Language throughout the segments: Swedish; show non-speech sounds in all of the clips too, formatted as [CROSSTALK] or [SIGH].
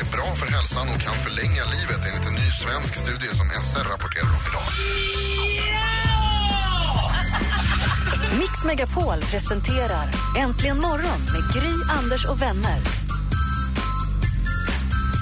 är bra för hälsan och kan förlänga livet enligt en ny svensk studie som SR rapporterar om idag. Mix Megapol presenterar Äntligen morgon med Gry, Anders och vänner.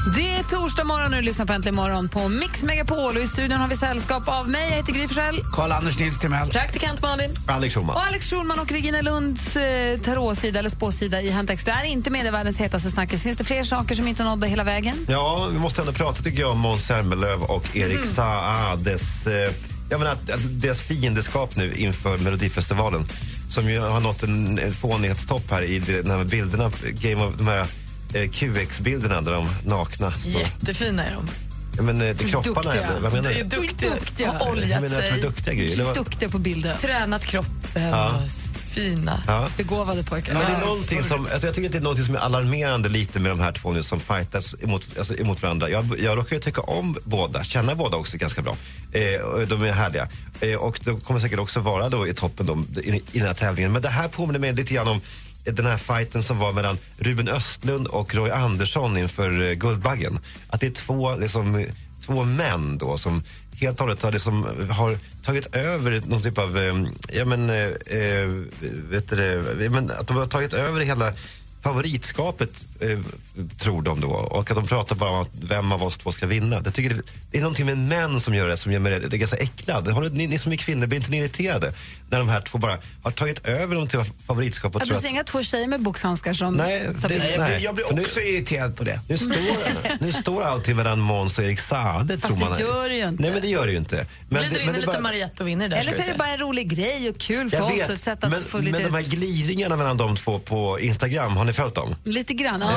Det är torsdag morgon och du lyssnar på Äntligen morgon på Mix Megapol. Och I studion har vi sällskap av mig, jag heter Gry Forssell. Karl-Anders Nils Timell. Praktikant Malin. Alex Schulman. Och Alex Schulman och Regina Lunds eh, tarotsida eller spåsida i Hänt Extra är inte medievärldens hetaste snackis. Finns det fler saker som inte nådde hela vägen? Ja, vi måste ändå prata tycker jag om Måns Zelmerlöw och Erik Mm. Saades eh, jag menar, att, att deras fiendeskap nu inför Melodifestivalen som ju har nått en, en fånighetstopp här i de, de här bilderna, Game of, de här eh, QX-bilderna där de nakna står. Jättefina är de. Ja, men, eh, det kropparna, Duktiga. eller vad menar är du? duktiga. Duktiga. Har Jag oljat menar att de är sig, duktiga grejer. Duktiga på bilder. tränat kroppen Ja. fina. Ja. Begåvade pojkar. Men det är någonting som, alltså jag tycker att det är någonting som är alarmerande lite med de här två nu som fightas emot, alltså emot varandra. Jag, jag råkar ju tycka om båda, känna båda också ganska bra. Eh, och de är härliga. Eh, och de kommer säkert också vara då i toppen då, i, i den här tävlingen. Men det här påminner mig lite grann om den här fighten som var mellan Ruben Östlund och Roy Andersson inför eh, Guldbaggen. Att det är två, liksom, två män då som helt och hållet har, liksom, har tagit över någon typ av, eh, ja men, eh, eh, vet du det, men att de har tagit över hela favoritskapet, eh, tror de då. Och att de pratar bara om att vem av oss två ska vinna. Jag tycker det, det är någonting med män som gör det som gör mig det är ganska äcklad. Har du, ni, ni som är kvinnor, blir inte ni irriterade när de här två bara har tagit över typ av favoritskap? Och Att tror du att, ser inga två tjejer med boxhandskar som Nej, tar det- bilder. Jag, Nej, blir, jag blir för nu- också irriterad på det. nu står, [LAUGHS] nu står allting mellan Måns och Erik Saade. tror det man. gör det ju inte. Nej, men det gör det ju inte. Men, Glider in men en det liten bara- Mariette och vinner där. Eller så är det bara en rolig grej och kul för Jag oss och vet, ett sätt att men, få men lite, de här glidningarna mellan de två på Instagram, har ni följt dem? lite grann. Ja,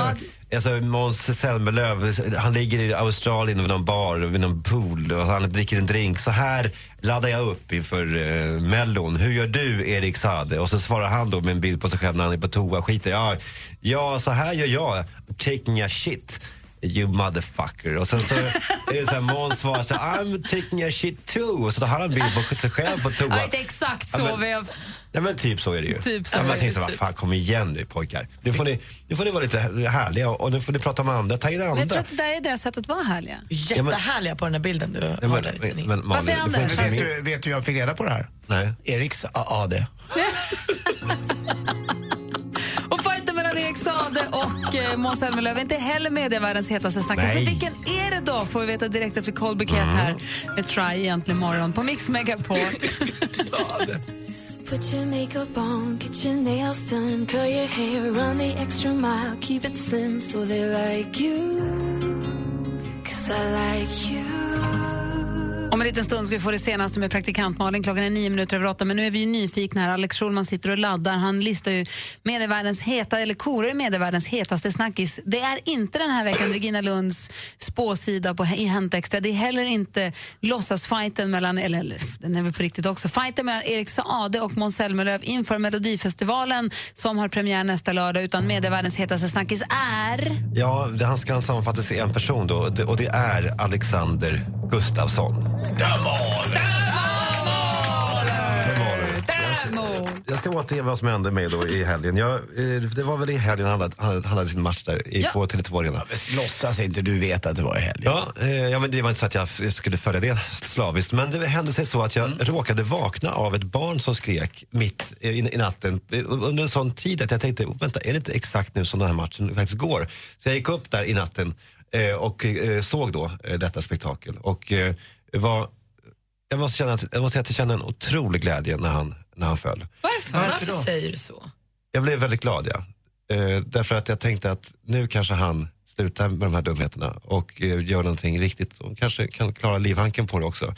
Alltså Måns Zelmerlöw, han ligger i Australien vid någon bar, vid någon pool och han dricker en drink. Så här laddar jag upp inför eh, Mellon. Hur gör du, Erik Saade? Och så svarar han då med en bild på sig själv när han är på toa. Skiter ja, ja, så här gör jag. Taking a shit. You motherfucker. Och sen så är det så här, Måns svarar så här, I'm taking a shit too. Och så tar han en bild på sig själv på toa. ja, inte exakt så. Ja, men- men Ja men typ så är det ju. Typ så ja, är man så, vad typ. fan kom igen nu pojkar. Nu får ni, nu får ni vara lite härliga och nu får ni prata med andra, ta in andra. men jag tror att det där är deras sätt att vara härliga. Jättehärliga på den här bilden du Ja, har där tidningen. men, Vad säger Anders? Vet du, vet du hur jag fick reda på det här? Nej. Eriks AD. [LAUGHS] Och fighten mellan Erik Sade och eh, Måns Zelmerlöw är inte heller medievärldens hetaste snackis. Nej. Så vilken är det då? Får vi veta direkt efter Colby Ket här med Try egentligen imorgon på Mix Megapol. [LAUGHS] Put your makeup on, get your nails done, curl your hair, run the extra mile, keep it slim so they like you. Cause I like you. Om en liten stund ska vi få det senaste med praktikant Malin. Klockan är nio minuter över åtta, men nu är vi ju nyfikna här. Alex Schulman sitter och laddar. Han listar ju medievärldens heta, eller korar medievärldens hetaste snackis. Det är inte den här veckan Regina Lunds spåsida på, i Hänt Extra. Det är heller inte låtsasfajten mellan, eller, eller den är väl på riktigt också, fighten mellan Erik Saade och Måns Zelmerlöw inför Melodifestivalen som har premiär nästa lördag, utan medievärldens hetaste snackis är... Ja, det, han ska sammanfattas i en person då och det är Alexander Gustafsson. Där mål! Jag ska återge vad som hände mig då i helgen. Jag, eh, det var väl i helgen han hade, han hade sin match där i Ja. på Tele2 Arena. Låtsas inte du vet att det var i helgen. Ja, eh, ja, men det var inte så att jag f- skulle följa det slaviskt. Men det hände sig så att jag råkade vakna av ett barn som skrek mitt eh, i, i natten eh, under en sån tid att jag tänkte, "Oh, vänta, är det inte exakt nu som den här matchen faktiskt går? Så jag gick upp där i natten eh, och eh, såg då eh, detta spektakel. Och eh, var, jag, måste känna att, jag måste säga att jag kände en otrolig glädje när han, när han föll. Varför? Varför säger du så? Jag blev väldigt glad, ja. Eh, därför att jag tänkte att nu kanske han slutar med de här dumheterna och eh, gör någonting riktigt och kanske kan klara livhanken på det också.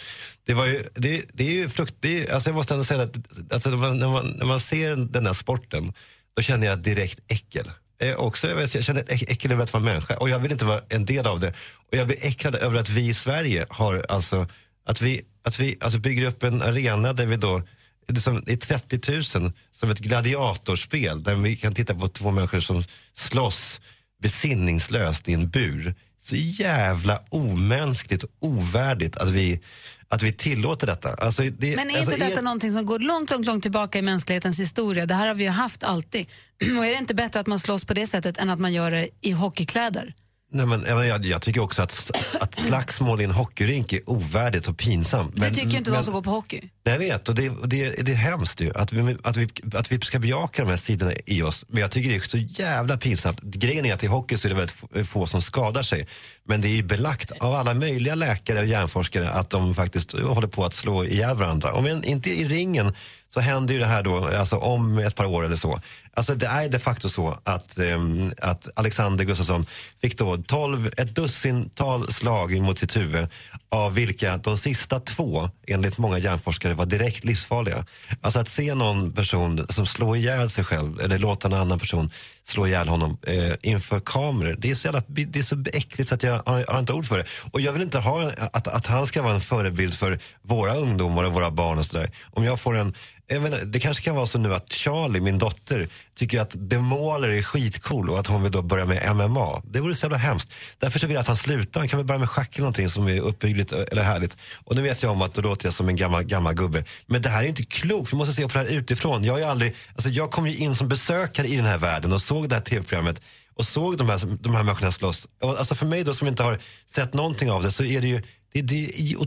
Det, var ju, det, det är ju frukt, det är, alltså jag måste ändå säga att alltså när, man, när, man, när man ser den här sporten då känner jag direkt äckel eh, också, jag, vet, jag känner ett äckel över att vara människa och jag vill inte vara en del av det. Och jag blir äcklad över att vi i Sverige har alltså, att vi, att vi alltså bygger upp en arena där vi då liksom, det är 30 000 som ett gladiatorspel där vi kan titta på två människor som slåss besinningslöst i en bur. Så jävla omänskligt och ovärdigt att vi, att vi tillåter detta. Alltså, det, Men är alltså, inte detta någonting som går långt, långt, långt tillbaka i mänsklighetens historia? Det här har vi ju haft alltid. [CLEARS THROAT] Och är det inte bättre att man slåss på det sättet än att man gör det i hockeykläder? Nej, men, jag, jag, tycker också att, att slagsmål i en hockeyrink är ovärdigt och pinsamt. Det tycker inte de som går på hockey. Nej, jag vet, och det, och det, det är hemskt ju att vi, att, vi, att vi ska bejaka de här sidorna i oss. Men jag tycker det är så jävla pinsamt. Grejen är att i hockey så är det väldigt få- få som skadar sig. Men det är ju belagt av alla möjliga läkare och hjärnforskare att de faktiskt håller på att slå ihjäl varandra. Om inte i ringen så händer ju det här då, alltså om ett par år eller så. Alltså det är de facto så att, um, att Alexander Gustafsson fick då 12, ett dussintal slag mot sitt huvud av vilka de sista två, enligt många hjärnforskare, var direkt livsfarliga. Alltså att se någon person som slår ihjäl sig själv eller låta en annan person slå ihjäl honom eh, inför kameror. Det är, så jävla, det är så äckligt så att jag har, har inte ord för det. Och jag vill inte ha att, att han ska vara en förebild för våra ungdomar och våra barn och sådär. Om jag får en jag menar, det kanske kan vara så nu att Charlie, min dotter, tycker att demoler är skitcool och att hon vill då börja med MMA. Det vore så jävla hemskt. Därför så vill jag att han slutar. Han kan väl börja med schack eller någonting som är uppbyggligt eh, eller härligt. Och nu vet jag om att då låter jag som en gammal, gammal gubbe. Men det här är inte klokt. Vi måste se på det här utifrån. Jag, är aldrig, alltså jag kom ju in som besökare i den här världen och såg det här tv-programmet och såg de här, de här människorna slåss. Och alltså för mig då som inte har sett någonting av det så är det ju det, det är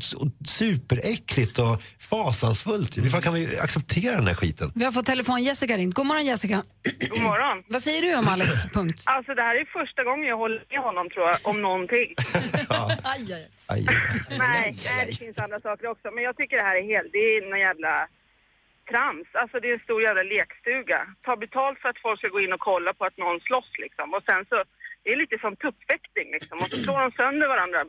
superäckligt och fasansfullt. Varför kan vi acceptera den här skiten? Vi har fått telefon. Jessica ringt. God morgon Jessica. God morgon. [CLEARS THROAT] Vad säger du om Alex [CLEARS THROAT] punkt? Alltså det här är första gången jag håller med honom tror jag, om någonting. [LAUGHS] Aj, aj. Aj. nej, nej, det finns andra saker också. Men jag tycker det här är helt, det är någon jävla trams. Alltså det är en stor jävla lekstuga. Ta betalt för att folk ska gå in och kolla på att någon slåss liksom. Och sen så, det är lite som tuppfäktning liksom. Och så slår de sönder varandra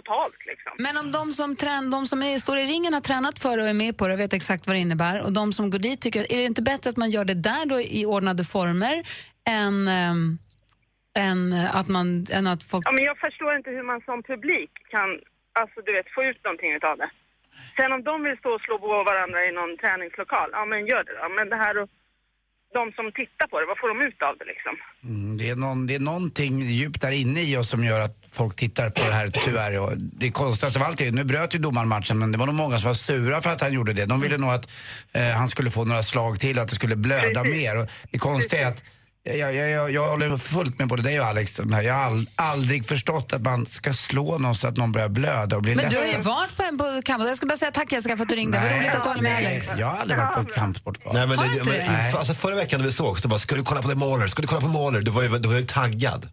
totalt liksom. Men om de som, trän, de som är, står i ringen har tränat för det och är med på det och vet exakt vad det innebär och de som går dit tycker, är det inte bättre att man gör det där då i ordnade former än, ehm, än, att, man, än att folk... Ja, men jag förstår inte hur man som publik kan, alltså du vet, få ut någonting utav det. Sen om de vill stå och slå på varandra i någon träningslokal, ja men gör det då. Men det här och de som tittar på det, vad får de ut av det liksom? Mm, det, är någon, det är någonting djupt där inne i oss som gör att folk tittar på det här tyvärr. Och det konstigaste av allt är, nu bröt ju domaren matchen men det var nog många som var sura för att han gjorde det. De ville nog att eh, han skulle få några slag till att det skulle blöda Precis. mer. Och det konstiga är att jag, jag, jag, jag håller fullt med både dig och Alex. Jag har all, aldrig förstått att man ska slå någon så att någon börjar blöda och bli Men du har ju ledsen. varit på en på kamp. Jag ska bara säga tack Jessica för att du ringde. Vad Nej, roligt att du håller med Alex. Jag har aldrig varit på kampsportkval. Nej, men Har det, men, alltså, förra veckan när vi såg så bara, ska du kolla på The Mauler? Ska du kolla på Mauler? Du var ju, du var ju taggad.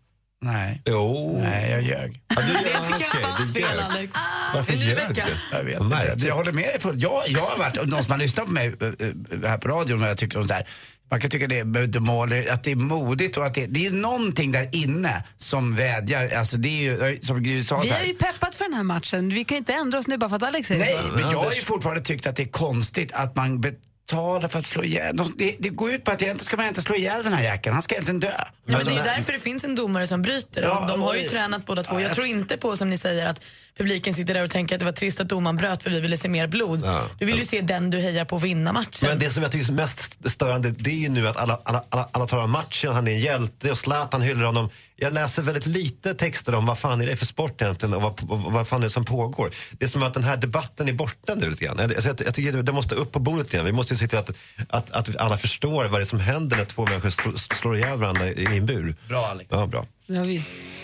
Nej. Jo. Nej, jag ljög. Ja, du, [LAUGHS] Det tycker jag okej, inte var hans du fel. Alex. Varför ljög du? Jag vet inte. Jag håller med dig fullt. Jag, jag har varit, och de som har lyssnat på mig eh, eh, här på radion och jag tycker om så här. Man kan tycka det är mål, att det är modigt och att det, det är någonting där inne som vädjar. Alltså det är ju, som Gry sa Vi har ju peppat för den här matchen. Vi kan ju inte ändra oss nu bara för att Alex säger Nej, så. men jag har ju fortfarande tyckt att det är konstigt att man betalar för att slå ihjäl. De- Det, det går ut på att egentligen ska man inte slå ihjäl den här jäkeln. Han ska egentligen dö. Ja, men det är men- därför det finns en domare som bryter. Ja, de har ju och- tränat båda två. Jag tror inte på som ni säger att publiken sitter där och tänker att det var trist att domaren bröt för vi ville se mer blod. Ja. Du vill ju se den du hejar på vinna matchen. Men det som jag tycker är mest störande det är ju nu att alla, alla, alla, alla talar om matchen, han är en hjälte och Zlatan hyllar honom. Jag läser väldigt lite texter om vad fan är det för sport egentligen och vad, och vad fan är det som pågår. Det är som att den här debatten är borta nu lite grann. Alltså jag, jag tycker det måste upp på bordet igen. Vi måste ju se till att, att, att alla förstår vad det är som händer när två människor slår, slår ihjäl varandra i en bur. Bra Alex. Ja, bra. Ja, vi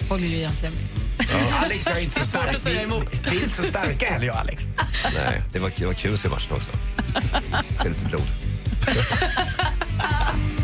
håller ju egentligen med. Alex jag är inte så stark. att säga Vi- emot. Vi är inte så starka heller jag Alex. Nej, det var, det var kul att se matchen också. Det är lite blod. [LAUGHS]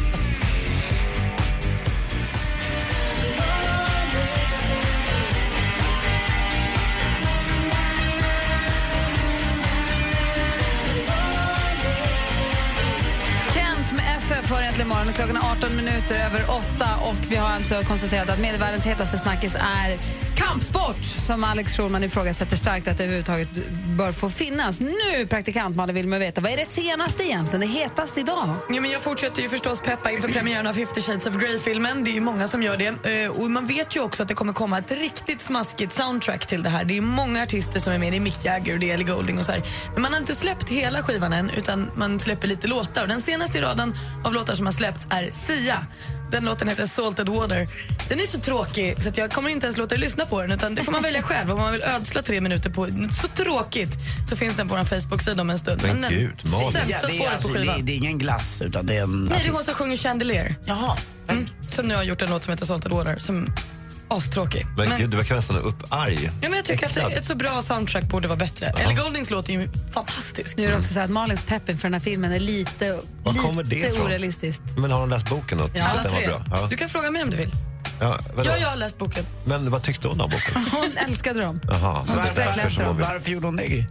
FF har egentligen morgon. Klockan är 18 minuter över 8 och vi har alltså konstaterat att medelvärldens hetaste snackis är Kampsport som Alex Schulman ifrågasätter starkt att det överhuvudtaget bör få finnas. Nu, praktikant Malin, vill man veta vad är det senaste egentligen, det hetaste idag? Ja, men jag fortsätter ju förstås peppa inför premiären av 50 shades of Grey-filmen. Det är ju många som gör det. Eh, och man vet ju också att det kommer komma ett riktigt smaskigt soundtrack till det här. Det är många artister som är med. Det är Mick Jagger och det är Ellie Goulding och så här. Men man har inte släppt hela skivan än utan man släpper lite låtar. Och den senaste i raden av låtar som har släppts är Sia. Den låten heter Salted Water. Den är så tråkig så att jag kommer inte ens låta dig lyssna på den utan det får man välja själv. Om man vill ödsla tre minuter på något så tråkigt så finns den på vår Facebook-sida om en stund. Men den gud, sämsta Ja, det, är alltså, på det, skivan. är- det är ingen glass utan det är en Nej, det är hon som sjunger Chandelier. Jaha. Mm. Som nu har gjort en låt som heter Salted Water. Som astråkig. Men, Men, gud, du verkar nästan upparg. ja, men jag tycker Äcklad. att ett så bra soundtrack borde vara bättre. Ellie Gouldings låt är ju fantastisk. Nu är det också så att Malins pepp inför den här filmen är lite, Var lite ifrån? orealistiskt. Men har hon läst boken och tyckte Alla att den var tre. bra? Ja. Du kan fråga mig om du vill. Ja? Ja, jag har läst boken. Men vad tyckte hon om boken? [LAUGHS] Hon älskade dem. Varför som hon de? vill. Varför gjorde hon det?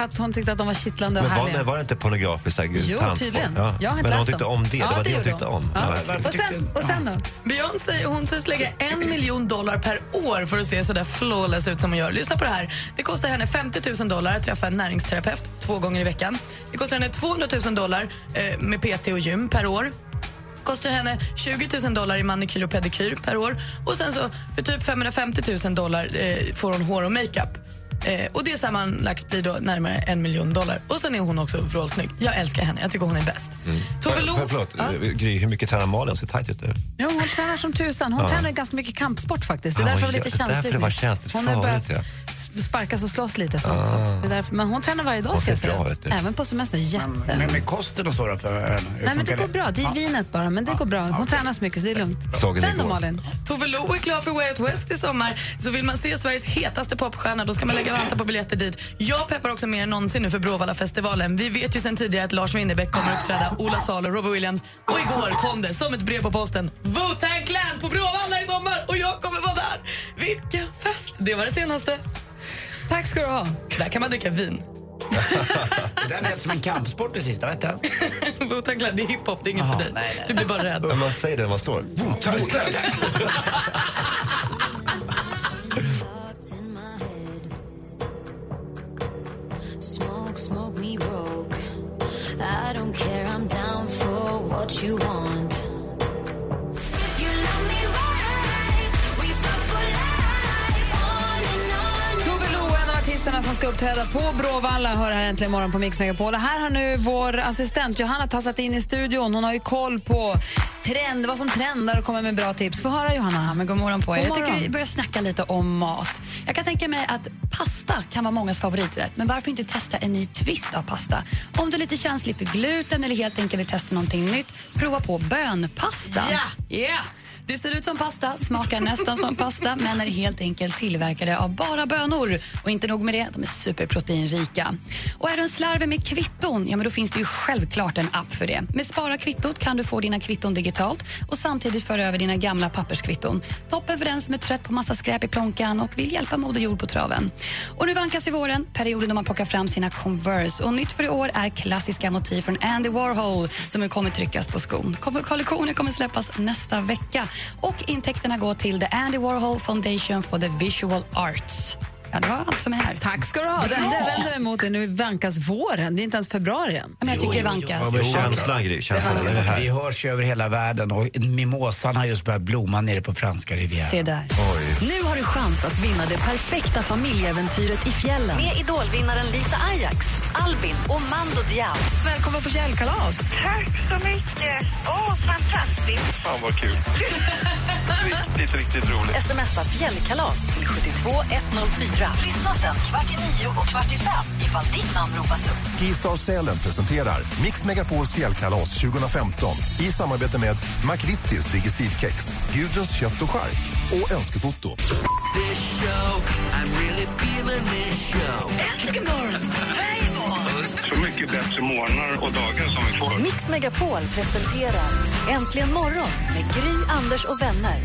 För att hon tyckte att de var kittlande och Men var, härliga. det, var det inte pornografiskt? här, Jo, tydligen. Ja. Jag har inte Men hon tyckte dem. om det? Ja, det var det det hon tyckte hon. om? Ja. Ja. Och sen, och sen då? Beyoncé hon sägs lägga en miljon dollar per år för att se så där flawless ut som hon gör. Lyssna på det här. Det kostar henne 50 000 dollar att träffa en näringsterapeut två gånger i veckan. Det kostar henne 200 000 dollar eh, med PT och gym per år. kostar henne 20 000 dollar i manikyr och pedikyr per år. Och sen så för typ 550 000 dollar eh, får hon hår och makeup. Eh, och det sammanlagt blir då närmare en miljon dollar. Och sen är hon också vrålsnygg. Jag älskar henne. Jag tycker hon är bäst. Tove Lo... För, förlåt, Gry, hur mycket tränar Malin? Hon ser tajt ut nu. Jo, hon tränar som tusan. Hon Ja. tränar ganska mycket kampsport faktiskt. Det är därför det var lite det är därför känsligt. det var känsligt. Hon Farligt, börjat s- sparkas och slåss lite. Sånt, så att det är därför. Men hon tränar varje dag ska jag bra säga. Även på semester. Jätte. Men med kosten och så då för henne? Hur Nej, men det går bra. Det är vinet bara, men det går bra. Hon tränar så mycket så det är lugnt. Såg den Sen då. Malin? Tove Lo är klar för Way Out West i sommar. Så vill man se Sveriges hetaste popstjärna då ska man lägga vantar på biljetter dit. Jag peppar också mer än någonsin nu för Bråvalla-festivalen. Vi vet ju sen tidigare att Lars Winnerbäck kommer uppträda, Ola Salo, Robbie Williams. Och igår kom det som ett brev på posten. Wu-Tang Clan på Bråvalla i sommar och jag kommer vara där. Vilken fest! Det var det senaste. Tack ska du ha. Där kan man dricka vin. Det där lät som en kampsport det sista, vet du? [LAUGHS] Wu-Tang Clan, det är hiphop, det är inget Jaha, för dig. nej, nej. Du blir bara rädd. Men man säger det när man slår. Smoke, smoke me broke. I don't care, I'm down for what you want. Ska uppträda på Bråvalla, hör här äntligen morgon på Mix Megapol. Och Här har nu vår assistent Johanna tassat in i studion. Hon har ju koll på trend, vad som trendar och kommer med bra tips. Få höra Johanna. Ja, men god morgon på er. God Jag tycker vi börjar snacka lite om mat. Jag kan tänka mig att pasta kan vara mångas favoriträtt, men varför inte testa en ny twist av pasta? Om du är lite känslig för gluten eller helt enkelt vill testa någonting nytt, prova på bönpasta. Ja! Yeah. Det ser ut som pasta, smakar nästan som pasta men är helt enkelt tillverkade av bara bönor. Och inte nog med det, de är superproteinrika. Och är du en slarver med kvitton, ja men då finns det ju självklart en app för det. Med Spara kvittot kan du få dina kvitton digitalt och samtidigt föra över dina gamla papperskvitton. Toppen för den som är trött på massa skräp i plånkan och vill hjälpa Moder Jord på traven. Och nu vankas i våren, perioden då man plockar fram sina Converse. Och nytt för i år är klassiska motiv från Andy Warhol som kommer tryckas på skon. Kollektionen kommer släppas nästa vecka. Och intäkterna går till The Andy Warhol Foundation for the Visual Arts. Ja, det var allt som är här. Tack ska du ha. Det enda jag vänder mig emot är nu vankas våren. Det är inte ens februari än. Men jag tycker det vankas. Ja, men känslan, Gry. Känslan, här? Vi hörs ju över hela världen och mimosan har just börjat blomma nere på franska rivieran. Se där. Oj. Nu har du chans att vinna det perfekta familjeäventyret i fjällen med idolvinnaren Lisa Ajax, Albin och Mando Diao. Välkommen på fjällkalas. Tack så mycket. Åh, fantastiskt. Fan vad kul. [LAUGHS] riktigt, riktigt roligt. Smsa fjällkalas till 72 104. Lyssna sen kvart i nio och kvart i fem ifall ditt namn ropas upp. Skistar Sälen presenterar Mix Megapols fjällkalas 2015 i samarbete med McVittys Digestivkex, Gudruns kött och chark och Önskefoto. Äntligen morgon! Så mycket bättre morgnar och dagar som vi får. Mix Megapol presenterar Äntligen morgon med Gry, Anders och vänner.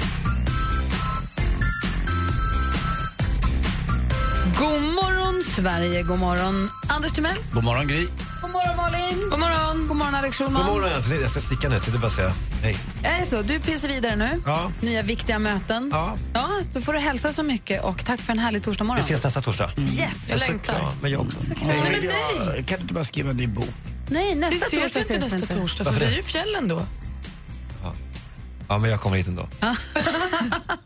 God morgon, Sverige. God morgon, Anders Timell. God morgon Gry. God morgon Malin! God morgon! God morgon Alex Schulman! God morgon, jag jag ska sticka nu. Jag tänkte bara säga hej. Är det så? Du pyser vidare nu. Ja. Nya viktiga möten. Ja. ja. Då får du hälsa så mycket och tack för en härlig torsdag Vi morgon. ses nästa torsdag. Yes! Jag längtar. Ja, men jag också. Nej, Nej, men jag, kan du inte bara skriva en ny bok? Nej, Vi nästa ses torsdag ju ses vi nästa inte. torsdag för vi det? är i fjällen då. Ja, men jag kommer hit ändå.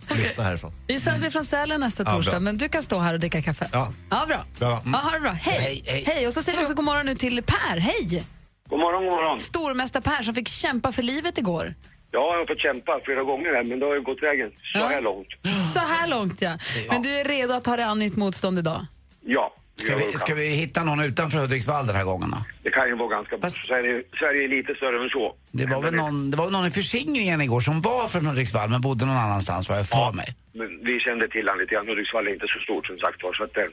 Lyssna härifrån. Vi sänder från Sälen nästa Ja, torsdag, bra. men du kan stå här och dricka kaffe. Ja. Ja, bra. Bra. Ja, ha det bra. Hej. Hej, hej. Och så säger vi också god morgon nu till Per. Hej! God morgon, god morgon. Stormästare Per som fick kämpa för livet igår. Ja, jag har fått kämpa flera gånger här, men det har ju gått vägen så här långt. Så här långt ja. Men du är redo att ta dig an nytt motstånd idag? Ja, Ska vi, ska vi hitta någon utanför Hudiksvall den här gången då? det kan ju vara ganska... Sverige, Sverige är lite större än så. Det var väl någon, det var någon i förskingringen igår som var från Hudiksvall men bodde någon annanstans vad jag för mig. Men vi kände till han lite grann. Hudiksvall är inte så stort som sagt var, så att eh,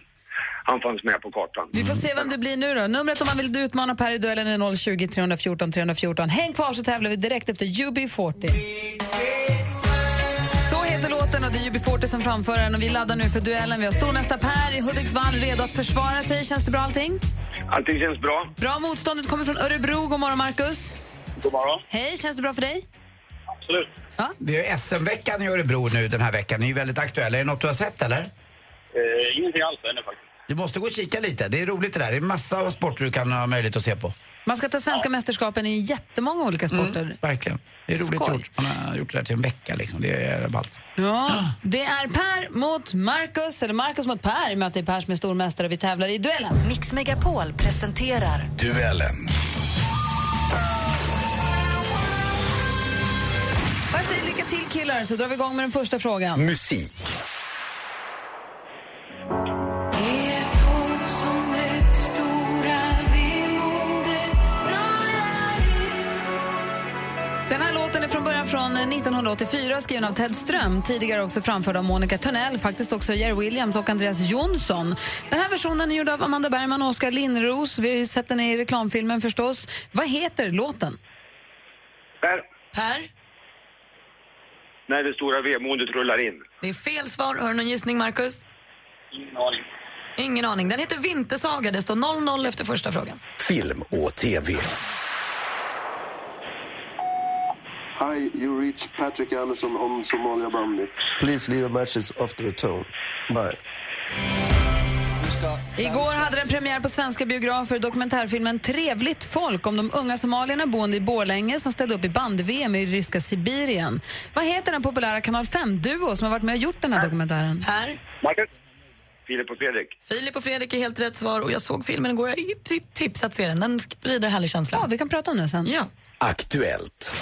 han fanns med på kartan. Vi får se vem det blir nu då. Numret om man vill utmana Per i duellen är 020 314 314. Häng kvar så tävlar vi direkt efter UB40. Låten och det är UB40 som framför den och vi laddar nu för duellen. Vi har stormästare Per i Hudiksvall redo att försvara sig. Känns det bra allting? Allting känns bra. Bra, motståndet kommer från Örebro. God morgon Marcus. God morgon. Hej, känns det bra för dig? Absolut. Vi har SM-veckan i Örebro nu den här veckan. Det är ju väldigt aktuell. Är det något du har sett eller? Eh, ingenting alls ännu faktiskt. Du måste gå och kika lite. Det är roligt det där. Det är massa av sporter du kan ha möjlighet att se på. Man ska ta svenska mästerskapen i jättemånga olika sporter. Verkligen. Det är roligt Skoj. gjort. Man har gjort det här till en vecka liksom. Det är ballt. Ja, det är Per mot Marcus, eller Marcus mot Per, i och med att det är Per som är stormästare. Vi tävlar i duellen. Mix Megapol presenterar Duellen. Och Jag säger lycka till killar, så drar vi igång med den första frågan. Musik. Låten är från början från 1984, skriven av Ted Ström. Tidigare också framförd av Monica Törnell, faktiskt också Jerry Williams och Andreas Jonsson. Den här versionen är gjord av Amanda Bergman och Oskar Lindros. Vi har ju sett den i reklamfilmen förstås. Vad heter låten? Per, Per, när det stora vemodet rullar in. det är fel svar. Har du någon gissning, Marcus? Ingen aning. Ingen aning. Den heter Vintersaga. Det står 0-0 efter första frågan. Film och TV. Hi, you reach Patrick Anderson on Somalia Bambi. Please leave a message after the tone. Bye. Igår hade den premiär på svenska biografer dokumentärfilmen Trevligt folk om de unga somalierna boende i Borlänge som ställde upp i band-VM i ryska Sibirien. Vad heter den populära Kanal 5-duo som har varit med och gjort den här dokumentären? Per, Marcus? Filip och Fredrik. Filip och Fredrik är helt rätt svar. Och jag såg filmen igår. Jag tips att se den. Den sprider härlig känsla. Ja, vi kan prata om den sen. Ja. Aktuellt.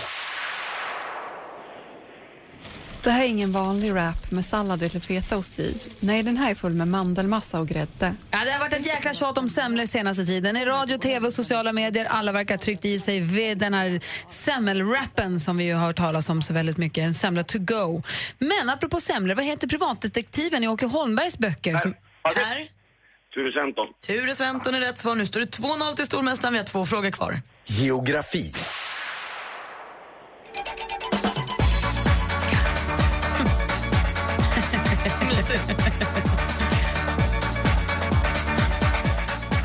Det här är ingen vanlig wrap med sallad eller fetaost i. Nej, den här är full med mandelmassa och grädde. Ja, det har varit ett jäkla tjat om semlor senaste tiden. I radio, tv och sociala medier. Alla verkar ha tryckt i sig vid den här semmelrappen som vi ju har hört talas om så väldigt mycket. En semla to go. Men apropå semlor, vad heter privatdetektiven i Åke Holmbergs böcker? Som... Per, Ture Sventon. Ture Sventon är rätt svar. Nu står det 2-0 till stormästaren. Vi har två frågor kvar. Geografi.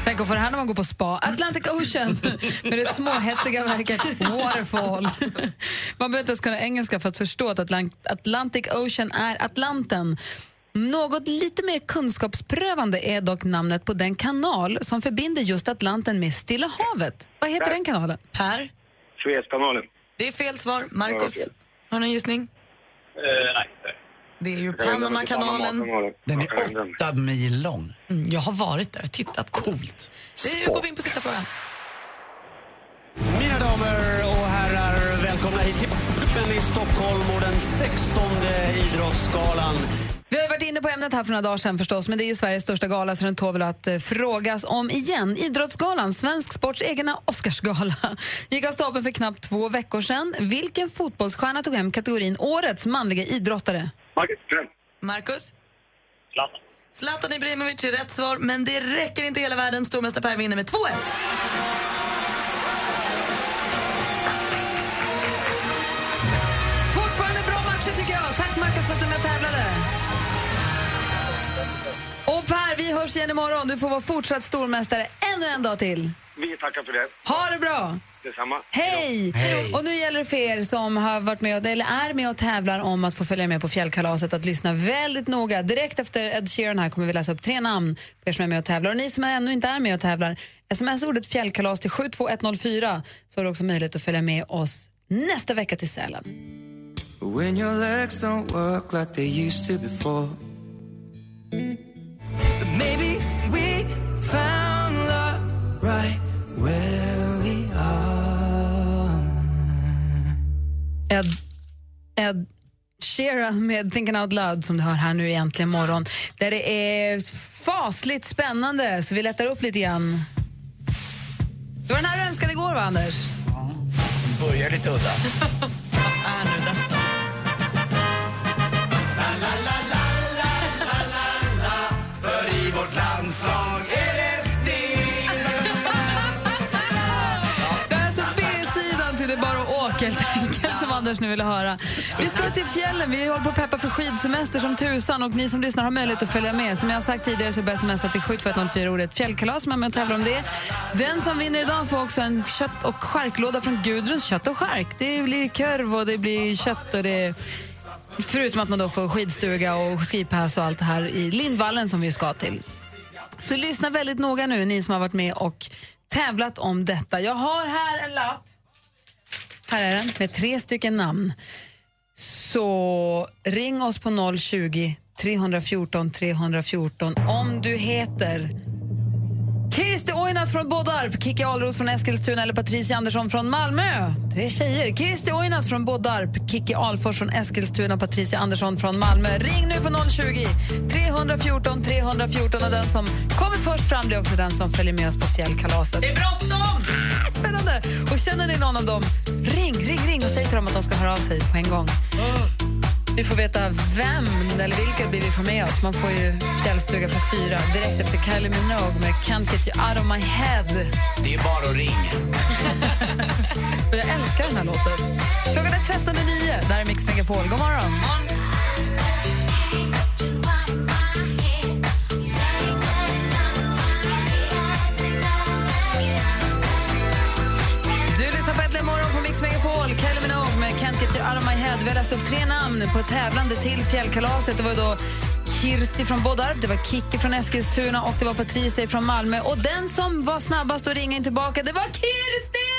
Tänk att få det här när man går på spa. Atlantic Ocean med det småhetsiga verket Waterfall. Man behöver inte ens kunna engelska för att förstå att Atlant- Atlantic Ocean är Atlanten. Något lite mer kunskapsprövande är dock namnet på den kanal som förbinder just Atlanten med Stilla havet. Vad heter den kanalen? Per, Suezkanalen. det är fel svar. Marcus, har du någon gissning? Eh, nej. Det är ju Panamakanalen. Den är åtta mil lång. Mm, jag har varit där och tittat. Coolt. Nu går vi in på sista frågan. Mina damer och herrar, välkomna hit till Gruppen i Stockholm och den 16 Idrottsgalan. Vi har varit inne på ämnet här för några dagar sedan förstås, men det är ju Sveriges största gala så den tål väl att eh, frågas om igen. Idrottsgalan, svensk sports egna Oscarsgala, [LAUGHS] gick av stapeln för knappt två veckor sedan. Vilken fotbollsstjärna tog hem kategorin Årets manliga idrottare? Marcus Ström. Marcus? Zlatan. Zlatan Ibrahimovic är rätt svar, men det räcker inte hela världen. Stormästare Per vinner med 2-1. Fortfarande bra matcher tycker jag. Tack Marcus för att du är med och tävlade. Och Per, vi Vi hörs igen imorgon. Du får vara fortsatt stormästare ännu en dag till. Vi tackar för det. Ha det bra! Detsamma. Hej! Och nu gäller det för er som har varit med och, eller är med och tävlar om att få följa med på fjällkalaset att lyssna väldigt noga. Direkt efter Ed Sheeran här kommer vi läsa upp tre namn på er som är med och tävlar. Och ni som ännu inte är med och tävlar, sms ordet fjällkalas till 72104 så har du också möjlighet att följa med oss nästa vecka till Sälen. When your legs don't work like they used to before. But maybe we found love right where Ed, Ed Sheeran med Thinking Out Loud som du hör här nu egentligen morgon. Där det är fasligt spännande, så vi lättar upp lite grann. Det var den här du önskade igår, va, Anders? Börjar lite udda. För i vårt landslag är det stil Det är alltså B-sidan till Det bara att åka helt enkelt, Anders nu ville höra. Vi ska till fjällen. Vi håller på att peppa för skidsemester som tusan och ni som lyssnar har möjlighet att följa med. Som jag har sagt tidigare så bär semester till 72104 ordet fjällkalas Man är med och tävlar om det. Den som vinner idag får också en kött och charklåda från Gudruns kött och chark. Det blir korv och det blir kött och det Förutom att man då får skidstuga och skipass och allt det här i Lindvallen som vi ska till. Så lyssna väldigt noga nu, ni som har varit med och tävlat om detta. Jag har här en lapp. Här är den, med tre stycken namn. Så ring oss på 020 314 314 om du heter Kirsti Oinas från Bådarp, Kikki Ahlros från Eskilstuna eller Patricia Andersson från Malmö. Tre tjejer. Kirsti Oinas från Bådarp, Kikki Ahlfors från Eskilstuna och Patricia Andersson från Malmö. Ring nu på 020 314 314 och den som kommer först fram blir också den som följer med oss på fjällkalaset. Det är bråttom! Spännande! Och känner ni någon av dem, ring, ring, ring och säg till dem att de ska höra av sig på en gång. Vi får veta vem eller vilka blir vi får med oss. Man får ju fjällstuga för fyra direkt efter Kylie Minogue med Can't get you out of my head. Det är bara att ringa. Och [LAUGHS] jag älskar den här låten. Klockan är 13.09. Där är Mix Megapol. God morgon. Du lyssnar på Äntligen morgon på Mix Megapol. Kylie Minogue get you out of my head. Vi har läst upp tre namn på tävlande till fjällkalaset. Det var då Kirsti från Bådarp, det var Kikki från Eskilstuna och det var Patricia från Malmö. Och den som var snabbast att ringa in tillbaka, det var Kirsti!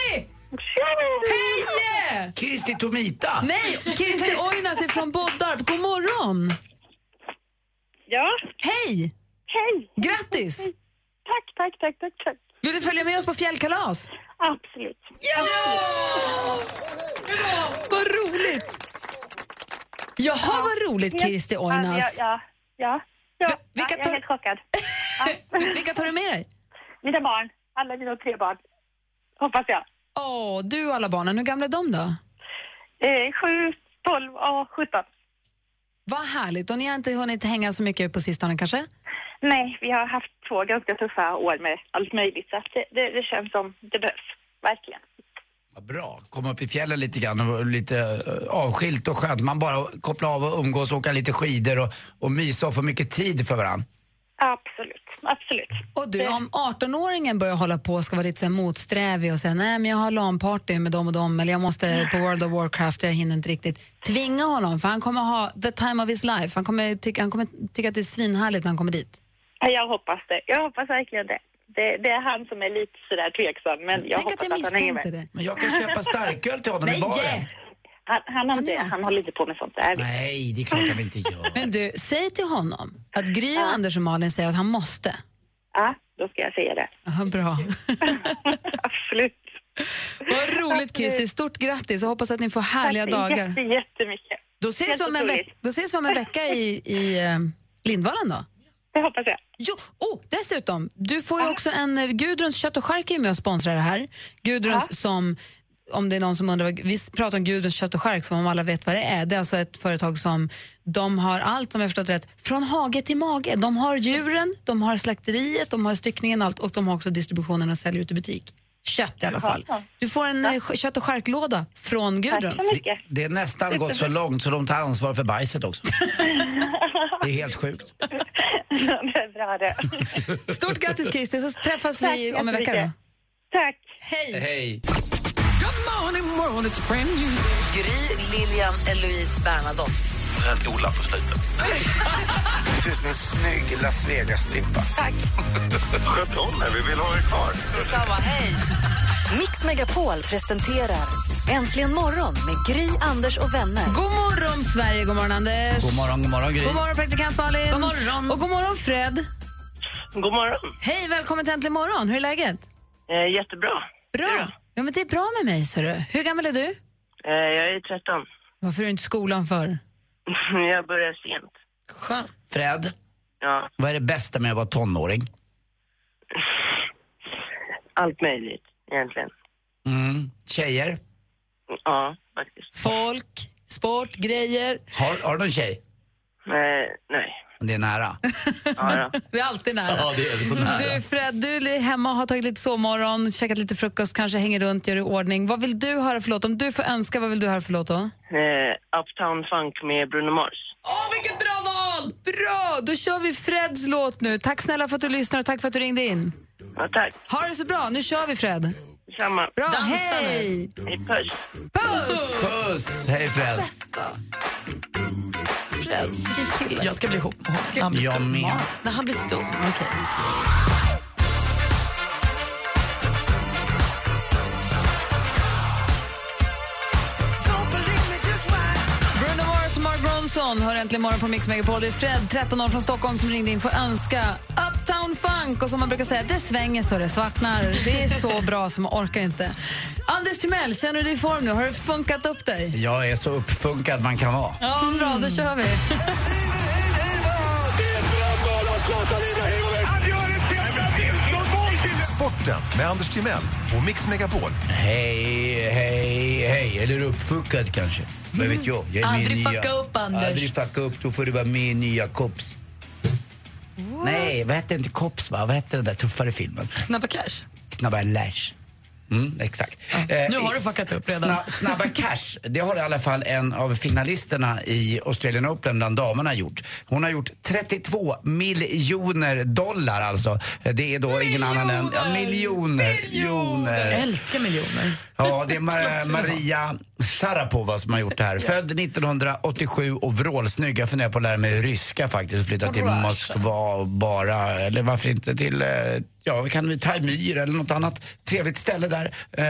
Hej! Kirsti Tomita. Nej, Kirsti Oinas från Bådarp. God morgon! Ja? Hej! Hej! Grattis! Tack, tack, tack, tack, tack. Vill du följa med oss på fjällkalas? Absolut. Ja! Vad roligt! Jaha, vad roligt, Kirsti Oinas. Ja, ja, ja. ja. vilka ja jag är helt chockad. [LAUGHS] Vilka tar du med dig? Mina barn. Alla mina tre barn. Hoppas jag. Åh, du och alla barnen. Hur gamla är de då? Eh, sju, tolv och sjutton. Vad härligt. Och ni har inte hunnit hänga så mycket på sistone kanske? Nej, vi har haft två ganska tuffa år med allt möjligt så det, det, det känns som det behövs. Verkligen. Vad bra. Komma upp i fjällen lite grann och lite eh, avskilt och skönt. Man bara koppla av och umgås, åka lite skidor och, och mysa och få mycket tid för varandra. Absolut, absolut. Och du, om 18-åringen börjar hålla på och ska vara lite så här motsträvig och säga nej men jag har LAN-party med dem och dem eller jag måste på World of Warcraft, jag hinner inte riktigt. Tvinga honom för han kommer ha the time of his life. Han kommer tycka, han kommer tycka att det är svinhärligt när han kommer dit. Ja, Jag hoppas det. Jag hoppas verkligen det. Det, det är han som är lite sådär tveksam, men jag Tänk hoppas att jag han hänger med. det. Men jag kan köpa starköl till honom i baren. Han, han, har inte, han håller inte på med sånt där. Nej, det är klart han inte gör. Men du, säg till honom att Gry, Anders och Malin säger att han måste. Ja, då ska jag säga det. Ja, bra. [LAUGHS] Absolut. Vad roligt Kirsti, stort grattis och hoppas att ni får härliga Tack dagar. Jätte, jättemycket. Då ses, Helt vi om en otroligt. veck- då ses vi om en vecka i, i eh, Lindvallen då. Det hoppas jag. Jo, oh, dessutom, du får ju också en, eh, Gudruns kött och chark är med och sponsrar det här. Gudruns som, om det är någon som undrar, vi pratar om Gudruns kött och chark som om alla vet vad det är. Det är alltså ett företag som, de har allt som jag förstått rätt, från hage till mage. De har djuren, de har slakteriet, de har styckningen allt och de har också distributionen och säljer ut i butik. Kött i alla fall. Du får en eh, kött och charklåda från Gudrun. Det, det är nästan gått så långt så de tar ansvar för bajset också. [LAUGHS] Det är helt sjukt. det är bra det. [LAUGHS] Stort grattis Christer, så träffas Tack vi om en vecka då. jättemycket. Tack. Hej! Hej. Gry, Lilian, Eloise, Bernadotte. Sen Ola på slutet. Du ser ut som en snygg Las Vegas-strippa. Tack. Sköt om er, vi vill ha er kvar. Detsamma, hej! Mix Megapol presenterar Äntligen morgon med Gry, Anders och vänner. God morgon Sverige, god morgon Anders. God morgon, god morgon Gry. God morgon praktikant Malin. God morgon. Och god morgon Fred. God morgon. Hej, välkommen till Äntligen morgon. Hur är läget? Eh, jättebra. Bra. Ja, men det är bra med mig, ser du. Hur gammal är du? Eh, jag är 13. Varför är du inte i skolan för? [LAUGHS] jag börjar sent. Skönt. Fred, Ja, vad är det bästa med att vara tonåring? [SIGHS] allt möjligt egentligen. Mm. Tjejer? Ja, faktiskt. Folk, sport, grejer. Har, har du någon tjej? Eh, nej. Det är nära. Ja, ja. [LAUGHS] Det är alltid nära. Ja, det är så nära. Du Fred, du är hemma, har tagit lite sovmorgon, käkat lite frukost, kanske hänger runt, gör i ordning. Vad vill du höra för låt? Om du får önska, vad vill du höra för låt då? Eh, Uptown Funk med Bruno Mars. Åh, vilket bra val! Bra! Då kör vi Freds låt nu. Tack snälla för att du lyssnar och tack för att du ringde in. Ja, tack. Ha det så bra, nu kör vi Fred. Samma. Bra, Dansa hej! Hej, puss. Puss! Puss! Hej Fred. Vilken kille. Jag ska bli ihop med honom när han blir Jag stor. med. När han blir stor. Okej. Ronson hör äntligen morgon på Mix Megapol. Det är Fred, 13 år från Stockholm, som ringde in för att önska Uptown Funk. Och som man brukar säga, det svänger så det svartnar. Det är så [LAUGHS] bra som man orkar inte. Anders Timell, känner du dig i form nu? Har du funkat upp dig? Jag är så uppfunkad man kan vara. Ja, bra. Då kör vi. [LAUGHS] Sporten med Anders Timell och Mix Megapol. Hej, hej, hej. Eller uppfuckad kanske. Vad vet jag? jag Aldrig nya... fucka upp, Anders. Aldrig fucka upp. Då får du vara med i nya Kops. Nej, vad hette inte Kops va? Vad hette den där tuffare filmen? Snabba cash. Snabba Lash. Mm, exakt. nu har Eh, du fuckat upp redan. Sna- snabba Cash, det har i alla fall en av finalisterna i Australian Open bland damerna gjort. Hon har gjort 32 miljoner dollar alltså. Det är då ingen annan än... Ja, miljoner. miljoner. Jag älskar miljoner. Ja, det är Mar- Maria Sharapova som har gjort det här. [LAUGHS] Född 1987 och vrålsnygg. Jag funderar på att lära mig ryska faktiskt och flytta till. Moskva bara. Eller varför inte till, eh, ja, vi kan Taimyr eller något annat trevligt ställe där. Eh,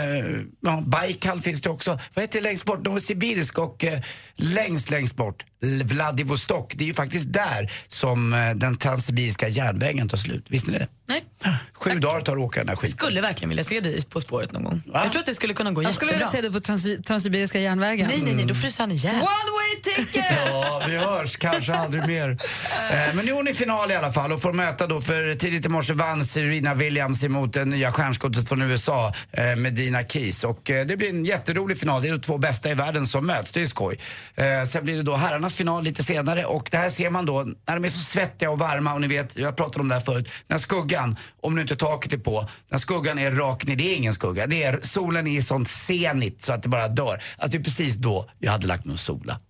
ja, Baikal finns det också. Vad heter det längst bort? Novosibirsk och eh, längst, längst bort Vladivostok. Det är ju faktiskt där som eh, den transsibiriska järnvägen tar slut. Visste ni det? Nej. Sju dagar tar det att åka den här skiten. Skulle verkligen vilja se dig På spåret någon gång. Jag tror att det skulle kunna gå Jag skulle jättebra. vilja se det på trans Transsibiriska järnvägen. Nej, nej, nej, då fryser han ihjäl. One way ticket! [LAUGHS] Ja, vi hörs kanske aldrig mer. [LAUGHS] Eh, men nu är hon i final i alla fall och får möta då för tidigt i morse vann Serena Williams emot det nya stjärnskottet från USA, eh, Medina Keys. Och eh, det blir en jätterolig final. Det är de två bästa i världen som möts. Det är skoj. Sen blir det då herrarnas final lite senare och det här ser man då när de är så svettiga och varma och ni vet, jag pratade om det här förut, när skuggan, om nu inte taket är på, när skuggan är rakt ner, det är ingen skugga, det är solen är i sånt senigt så att det bara dör. Att det är precis då jag hade lagt mig och sola.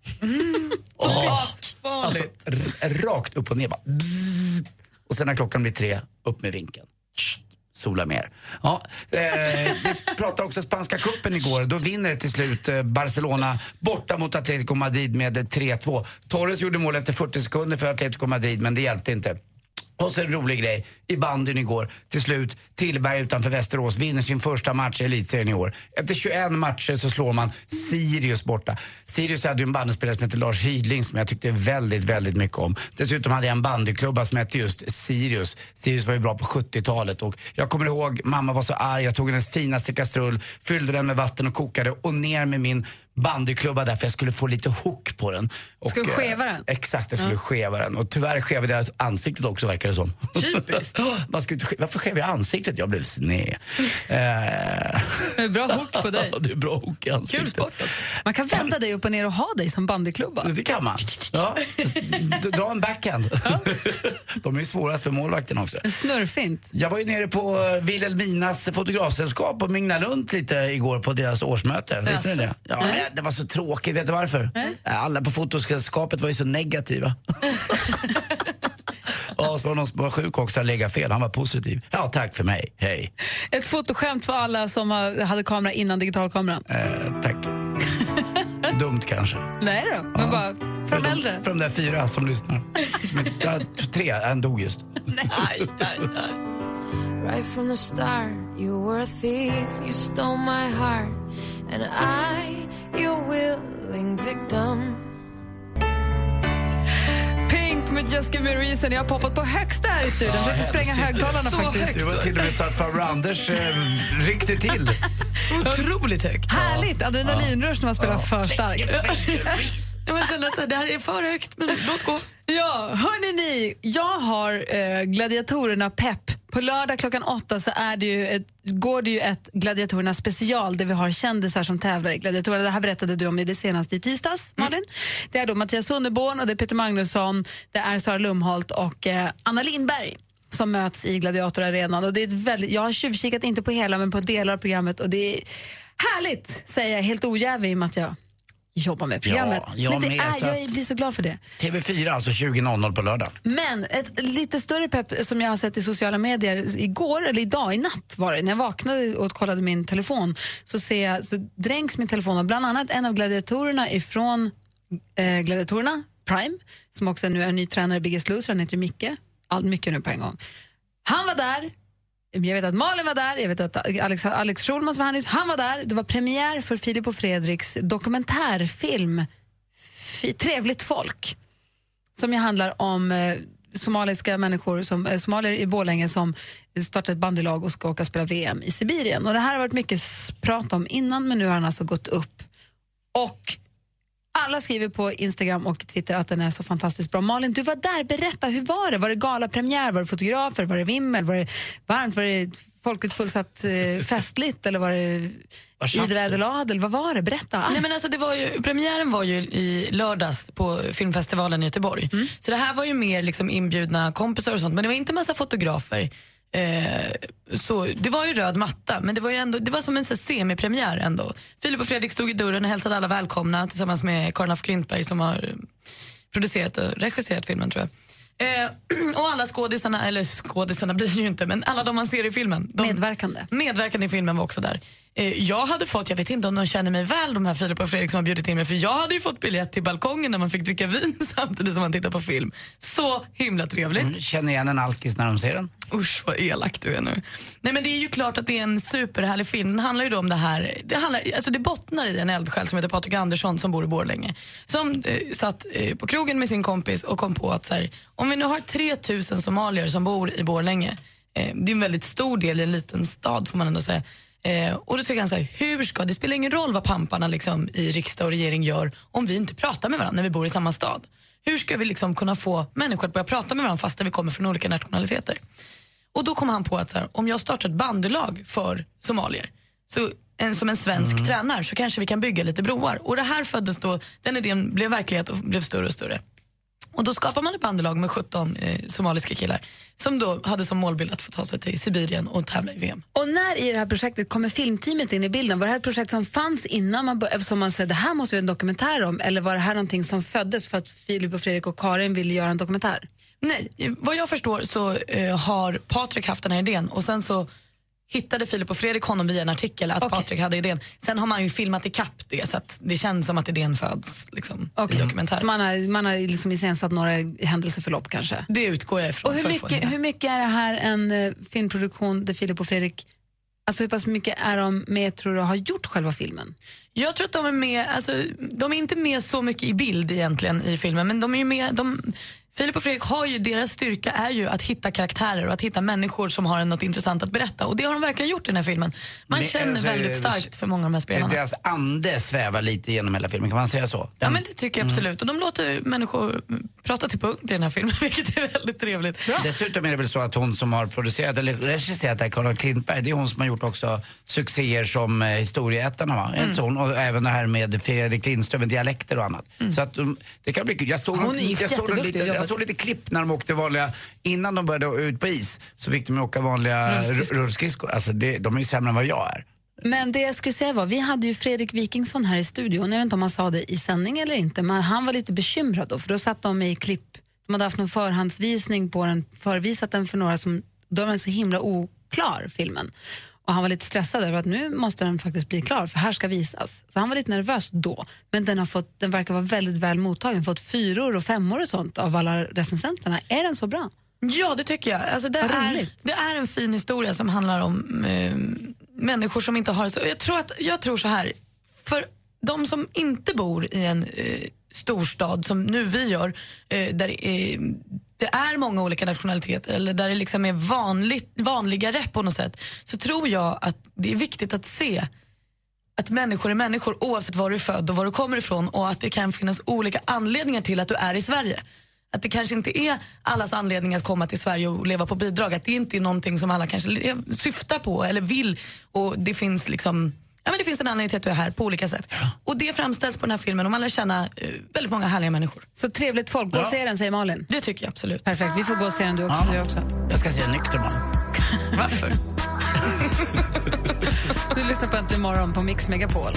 Åh, alltså, r- rakt upp och ner bara. Bzzz. Och sen när klockan blir tre, upp med vinkeln. Sola mer. Ja, eh, vi pratade också spanska kuppen igår. Då vinner till slut eh, Barcelona borta mot Atletico Madrid med eh, 3-2. Torres gjorde mål efter 40 sekunder för Atletico Madrid, men det hjälpte inte. Och så en rolig grej. I bandyn igår, till slut, Tillberg utanför Västerås vinner sin första match i elitserien i år. Efter 21 matcher så slår man Sirius borta. Sirius hade ju en bandyspelare som hette Lars Hydling som jag tyckte väldigt, väldigt mycket om. Dessutom hade jag en bandyklubba som hette just Sirius. Sirius var ju bra på 70-talet och jag kommer ihåg mamma var så arg. Jag tog hennes finaste kastrull, fyllde den med vatten och kokade och ner med min bandyklubba där för jag skulle få lite hook på den. Och, du eh, skeva den? Exakt, jag skulle Ja. skeva den. Och tyvärr skevade jag ansiktet också verkar det som. Typiskt. [LAUGHS] Man ska inte, varför skev jag ansiktet? Jag blev sned. Eh, Bra hook på dig. [LAUGHS] det är bra hook i ansiktet. Kul sport. Man kan vända dig upp och ner och ha dig som bandyklubba. Det kan man. Ja. Dra en backhand. [LAUGHS] De är ju svårast för målvakten också. Snurrfint. Jag var ju nere på eh, Wilhelminas fotografsällskap och minglade runt lite igår på deras årsmöte. Visste ni det? Ja, Nej. det var så tråkigt. Vet du varför? Alla på fotosällskapet var ju så negativa. [LAUGHS] Ja, så var det någon som var sjuk också, lägga fel. Han var positiv. Ja, tack för mig. Hej. Ett fotoskämt för alla som hade kamera innan digitalkameran. Eh, tack. [LAUGHS] Dumt kanske. Nej då, men bara för de äldre. För de där fyra som lyssnar. Som är, ja, tre, en dog just. [LAUGHS] Right from the start, you were a thief, you stole my heart, and I, your willing victim. Pink med Just Give Me a Reason. Jag har poppat på högsta här i studion. Försökte spränga högtalarna faktiskt. Det var till och med så att farbror Anders eh, ryckte till. Otroligt högt. [LAUGHS] Härligt! Adrenalinrush när man spelar för starkt. Man känner att det här är för högt, men låt gå. Ja, hörni ni, jag har eh, Gladiatorerna pepp. På lördag klockan åtta så är det ju ett, går det ju ett Gladiatorerna special där vi har kändisar som tävlar i Gladiatorerna. Det här berättade du om i det senaste i tisdags, Malin. Det är då Mattias Sunderborn och det är Peter Magnusson, det är Sara Lumholt och eh, Anna Lindberg som möts i Gladiatorarenan. Och det är väldigt, jag har tjuvkikat, inte på hela, men på delar av programmet och det är härligt, säger jag helt ojävig i och med att jag jobbar med programmet. Ja, jag men det med, är, så jag blir så glad för det. TV4 alltså 20.00 på lördag. Men ett lite större pepp som jag har sett i sociala medier igår, eller idag, i natt var det, när jag vaknade och kollade min telefon så, ser jag, så dränks min telefon av bland annat en av gladiatorerna ifrån eh, Gladiatorerna, Prime, som också nu är ny tränare i Biggest Loser, han heter Micke, allt mycket nu på en gång. Han var där, jag vet att Malin var där, jag vet att Alex, Alex Schulman som var här nyss, han var där. Det var premiär för Filip och Fredriks dokumentärfilm F- Trevligt folk som ju handlar om eh, somaliska människor, som, eh, somalier i Borlänge som startar ett bandylag och ska åka och spela VM i Sibirien. Och det här har varit mycket prat om innan men nu har han alltså gått upp. Och alla skriver på Instagram och Twitter att den är så fantastiskt bra. Malin, du var där, berätta, hur var det? Var det galapremiär, var det fotografer, var det vimmel, var det varmt, var det folket fullsatt eh, festligt eller var det idel adel? Vad var det? Berätta. Nej, men alltså, det var ju, premiären var ju i lördags på filmfestivalen i Göteborg. Mm. Så det här var ju mer liksom inbjudna kompisar och sånt, men det var inte massa fotografer. Eh, så det var ju röd matta, men det var ju ändå, det var som en så semipremiär ändå. Filip och Fredrik stod i dörren och hälsade alla välkomna tillsammans med Karin af Klintberg som har eh, producerat och regisserat filmen tror jag. Eh, [CLEARS THROAT] och alla skådisarna, eller skådisarna blir det ju inte, men alla de man ser i filmen. De, medverkande. Medverkande i filmen var också där. Eh, jag hade fått, jag vet inte om de känner mig väl de här Filip och Fredrik som har bjudit in mig, för jag hade ju fått biljett till balkongen när man fick dricka vin [LAUGHS] samtidigt som man tittar på film. Så himla trevligt. Mm, Känner igen en alkis när de ser den. Usch vad elak du är nu. Nej men det är ju klart att det är en superhärlig film. Den handlar ju om det här, det, handlar, alltså det bottnar i en eldsjäl som heter Patrik Andersson som bor i Borlänge. Som eh, satt eh, på krogen med sin kompis och kom på att så här, om vi nu har 3000 somalier som bor i Borlänge, eh, det är en väldigt stor del i en liten stad får man ändå säga. Eh, och då tycker han så här, hur ska, det spelar ingen roll vad pamparna liksom, i riksdag och regering gör om vi inte pratar med varandra när vi bor i samma stad. Hur ska vi liksom kunna få människor att börja prata med varandra fast vi kommer från olika nationaliteter? Och då kom han på att här, om jag startar ett bandylag för somalier, så en, som en svensk tränare, så kanske vi kan bygga lite broar. Och det här föddes då, den idén blev verklighet och blev större och större. Och då skapar man ett bandylag med 17 eh, somaliska killar som då hade som målbild att få ta sig till Sibirien och tävla i VM. Och när i det här projektet kommer filmteamet in i bilden? Var det här ett projekt som fanns innan man började, som man sa det här måste vi ha en dokumentär om? Eller var det här någonting som föddes för att Filip och Fredrik och Karin ville göra en dokumentär? Nej, vad jag förstår så eh, har Patrik haft den här idén och sen så hittade Filip och Fredrik honom via en artikel att Patrik hade idén. Sen har man ju filmat ikapp det så att det känns som att idén föds liksom, i dokumentären. Så man har, man har liksom iscensatt några händelseförlopp kanske? Det utgår jag ifrån. Och hur mycket, hur mycket är det här en eh, filmproduktion där Filip och Fredrik, alltså hur pass mycket är de med tror du har gjort själva filmen? Jag tror att de är med, alltså, de är inte med så mycket i bild egentligen i filmen men de är ju med, de, Filip och Fredrik har ju, deras styrka är ju att hitta karaktärer och att hitta människor som har något intressant att berätta. Och det har de verkligen gjort i den här filmen. Man Men, känner alltså, väldigt starkt för många av de här spelarna. Deras ande svävar lite genom hela filmen, kan man säga så? Ja men det tycker jag absolut. Och de låter människor prata till punkt i den här filmen, [LAUGHS] vilket är väldigt trevligt. Dessutom är det väl så att hon som har producerat eller regisserat det här, Carla Klintberg, det är hon som har gjort också succéer som eh, Historieätarna va? Mm. Mm. Hon, och även det här med Fredrik Lindström med dialekter och annat. Så att um, det kan bli kul. Jag såg, Hon är jag, såg jätteduktig lite, och jobbar- jag såg lite klipp när de åkte vanliga, innan de började ut på is så fick de åka vanliga rullskridskor. Alltså det, de är ju sämre än vad jag är. Men det jag skulle säga var, vi hade ju Fredrik Wikingsson här i studion. Jag vet inte om han sa det i sändning eller inte, men han var lite bekymrad då, för då satt de i klipp, de hade haft någon förhandsvisning på den, förvisat den för några som, då var den så himla oklar, filmen. Och han var lite stressad över att nu måste den faktiskt bli klar, för här ska visas. Så han var lite nervös då, men den, har fått, den verkar vara väldigt väl mottagen, fått fyror och femmor och sånt av alla recensenterna. Är den så bra? Ja, det tycker jag. Alltså, det, är, det är en fin historia som handlar om eh, människor som inte har det så. Jag tror, att, jag tror så här, för de som inte bor i en eh, storstad som nu vi gör, eh, där eh, det är många olika nationaliteter eller där det liksom är vanligt, vanligare på något sätt, så tror jag att det är viktigt att se att människor är människor oavsett var du är född och var du kommer ifrån och att det kan finnas olika anledningar till att du är i Sverige. Att det kanske inte är allas anledning att komma till Sverige och leva på bidrag. Att det inte är någonting som alla kanske syftar på eller vill. Och det finns liksom Ja, men det finns en anledning till att du är här på olika sätt. Och det framställs på den här filmen och man lär känna eh, väldigt många härliga människor. Så trevligt folk, gå och se den säger Malin. Det tycker jag absolut. Perfekt, vi får gå och se den du också. Ja. Du också. Jag ska se nykter man. [LAUGHS] Varför? Du lyssnar på Äntligen morgon på Mix Megapol.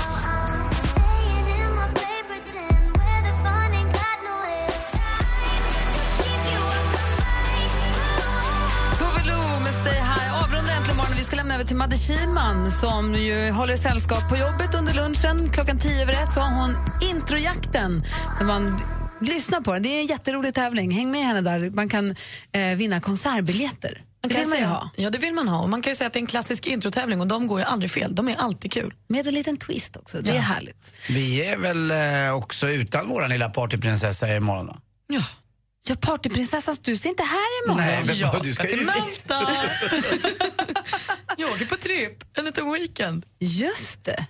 Över till Madde Kihlman som ju håller sällskap på jobbet under lunchen. Klockan tio över ett så har hon Introjakten. Där man lyssnar på den. Det är en jätterolig tävling. Häng med henne där. Man kan eh, vinna konsertbiljetter. Man Det kan vill man ju säga- ha. Ja, det vill man ha. Och man kan ju säga att det är en klassisk introtävling och de går ju aldrig fel. De är alltid kul. Med en liten twist också. Det är Ja. härligt. Vi är väl eh, också utan våran lilla partyprinsessa imorgon va? Ja. Ja, partyprinsessan, du ser inte här imorgon. Nej, men Jag du ska ska till Malta! [LAUGHS] [LAUGHS] jag åker på tripp, en liten weekend. Just det.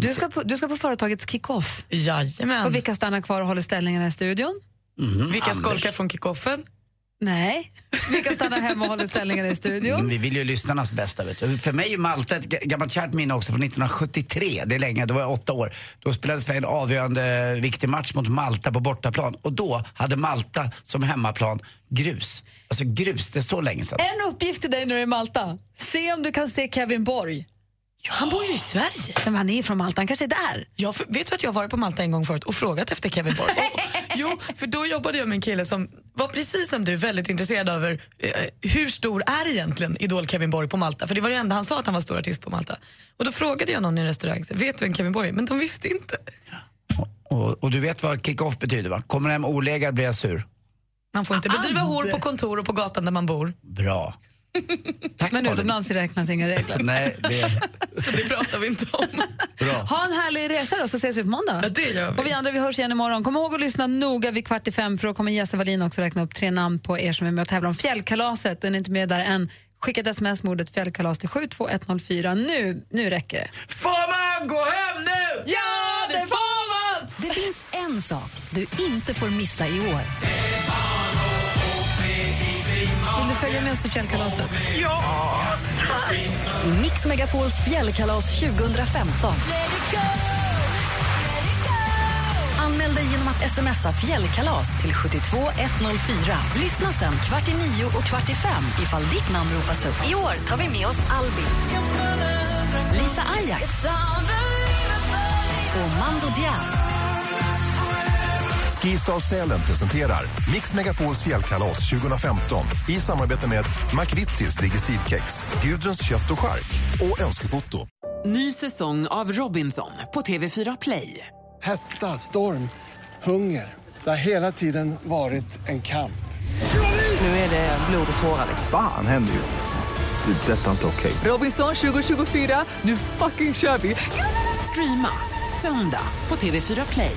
Du, ska på, du ska på företagets kick-off. Jajamän. Och vilka stannar kvar och håller ställningarna i studion? Vilka Anders. skolkar från kickoffen? Nej. Vilka stannar hemma och håller ställningarna i studion? Vi vill ju lyssnarnas bästa. Vet du. För mig är Malta ett ga- gammalt kärt minne också från 1973. Det är länge, då var jag åtta år. Då spelade Sverige en avgörande viktig match mot Malta på bortaplan. Och då hade Malta som hemmaplan grus. Alltså grus, det är så länge sedan. En uppgift till dig när du är i Malta. Se om du kan se Kevin Borg. Han bor ju i Sverige. Men han är från Malta, han kanske är där. Jag för- vet du att jag har varit på Malta en gång förut och frågat efter Kevin Borg? Och, jo, för då jobbade jag med en kille som var precis som du väldigt intresserad över eh, hur stor är egentligen Idol Kevin Borg på Malta? För det var det enda han sa att han var stor artist på Malta. Och då frågade jag någon i en restaurang, vet du vem Kevin Borg är? Men de visste inte. Och, och du vet vad kick-off betyder va? Kommer hem olägad blir jag sur. Man får inte bedriva hår på kontor och på gatan där man bor. Bra. Men utomlands räknas inga regler. [LAUGHS] Nej, det... [LAUGHS] Så det pratar vi inte om. Ha en härlig resa då, så ses vi på måndag. Ja, det gör vi. Och vi andra vi hörs igen imorgon. Kom ihåg att lyssna noga vid kvart i fem för då kommer Jesse Wallin också räkna upp tre namn på er som är med och tävlar om fjällkalaset. Och är ni inte med där än, skicka ett sms med ordet fjällkalas till 72104. Nu, nu räcker det. Får man gå hem nu? Ja, det får man! Det finns en sak du inte får missa i år. Följa med oss till fjällkalaset? Mix Megapols fjällkalas 2015. Anmäl dig genom att smsa fjällkalas till 72104. Lyssna sen kvart i nio och kvart i fem ifall ditt namn ropas upp. I år tar vi med oss Albin, Lisa Ajax och Mando Diao. Skistar Sälen presenterar Mix Megapols fjällkalas 2015 i samarbete med McVittys Digestivkex, Gudruns kött och chark och Önskefoto. Ny säsong av Robinson på TV4 Play. Hetta, storm, hunger. Det har hela tiden varit en kamp. Nu är det blod och tårar. Fan händer just det. Det är detta inte okej. Robinson 2024, nu fucking kör vi! Streama söndag på TV4 Play.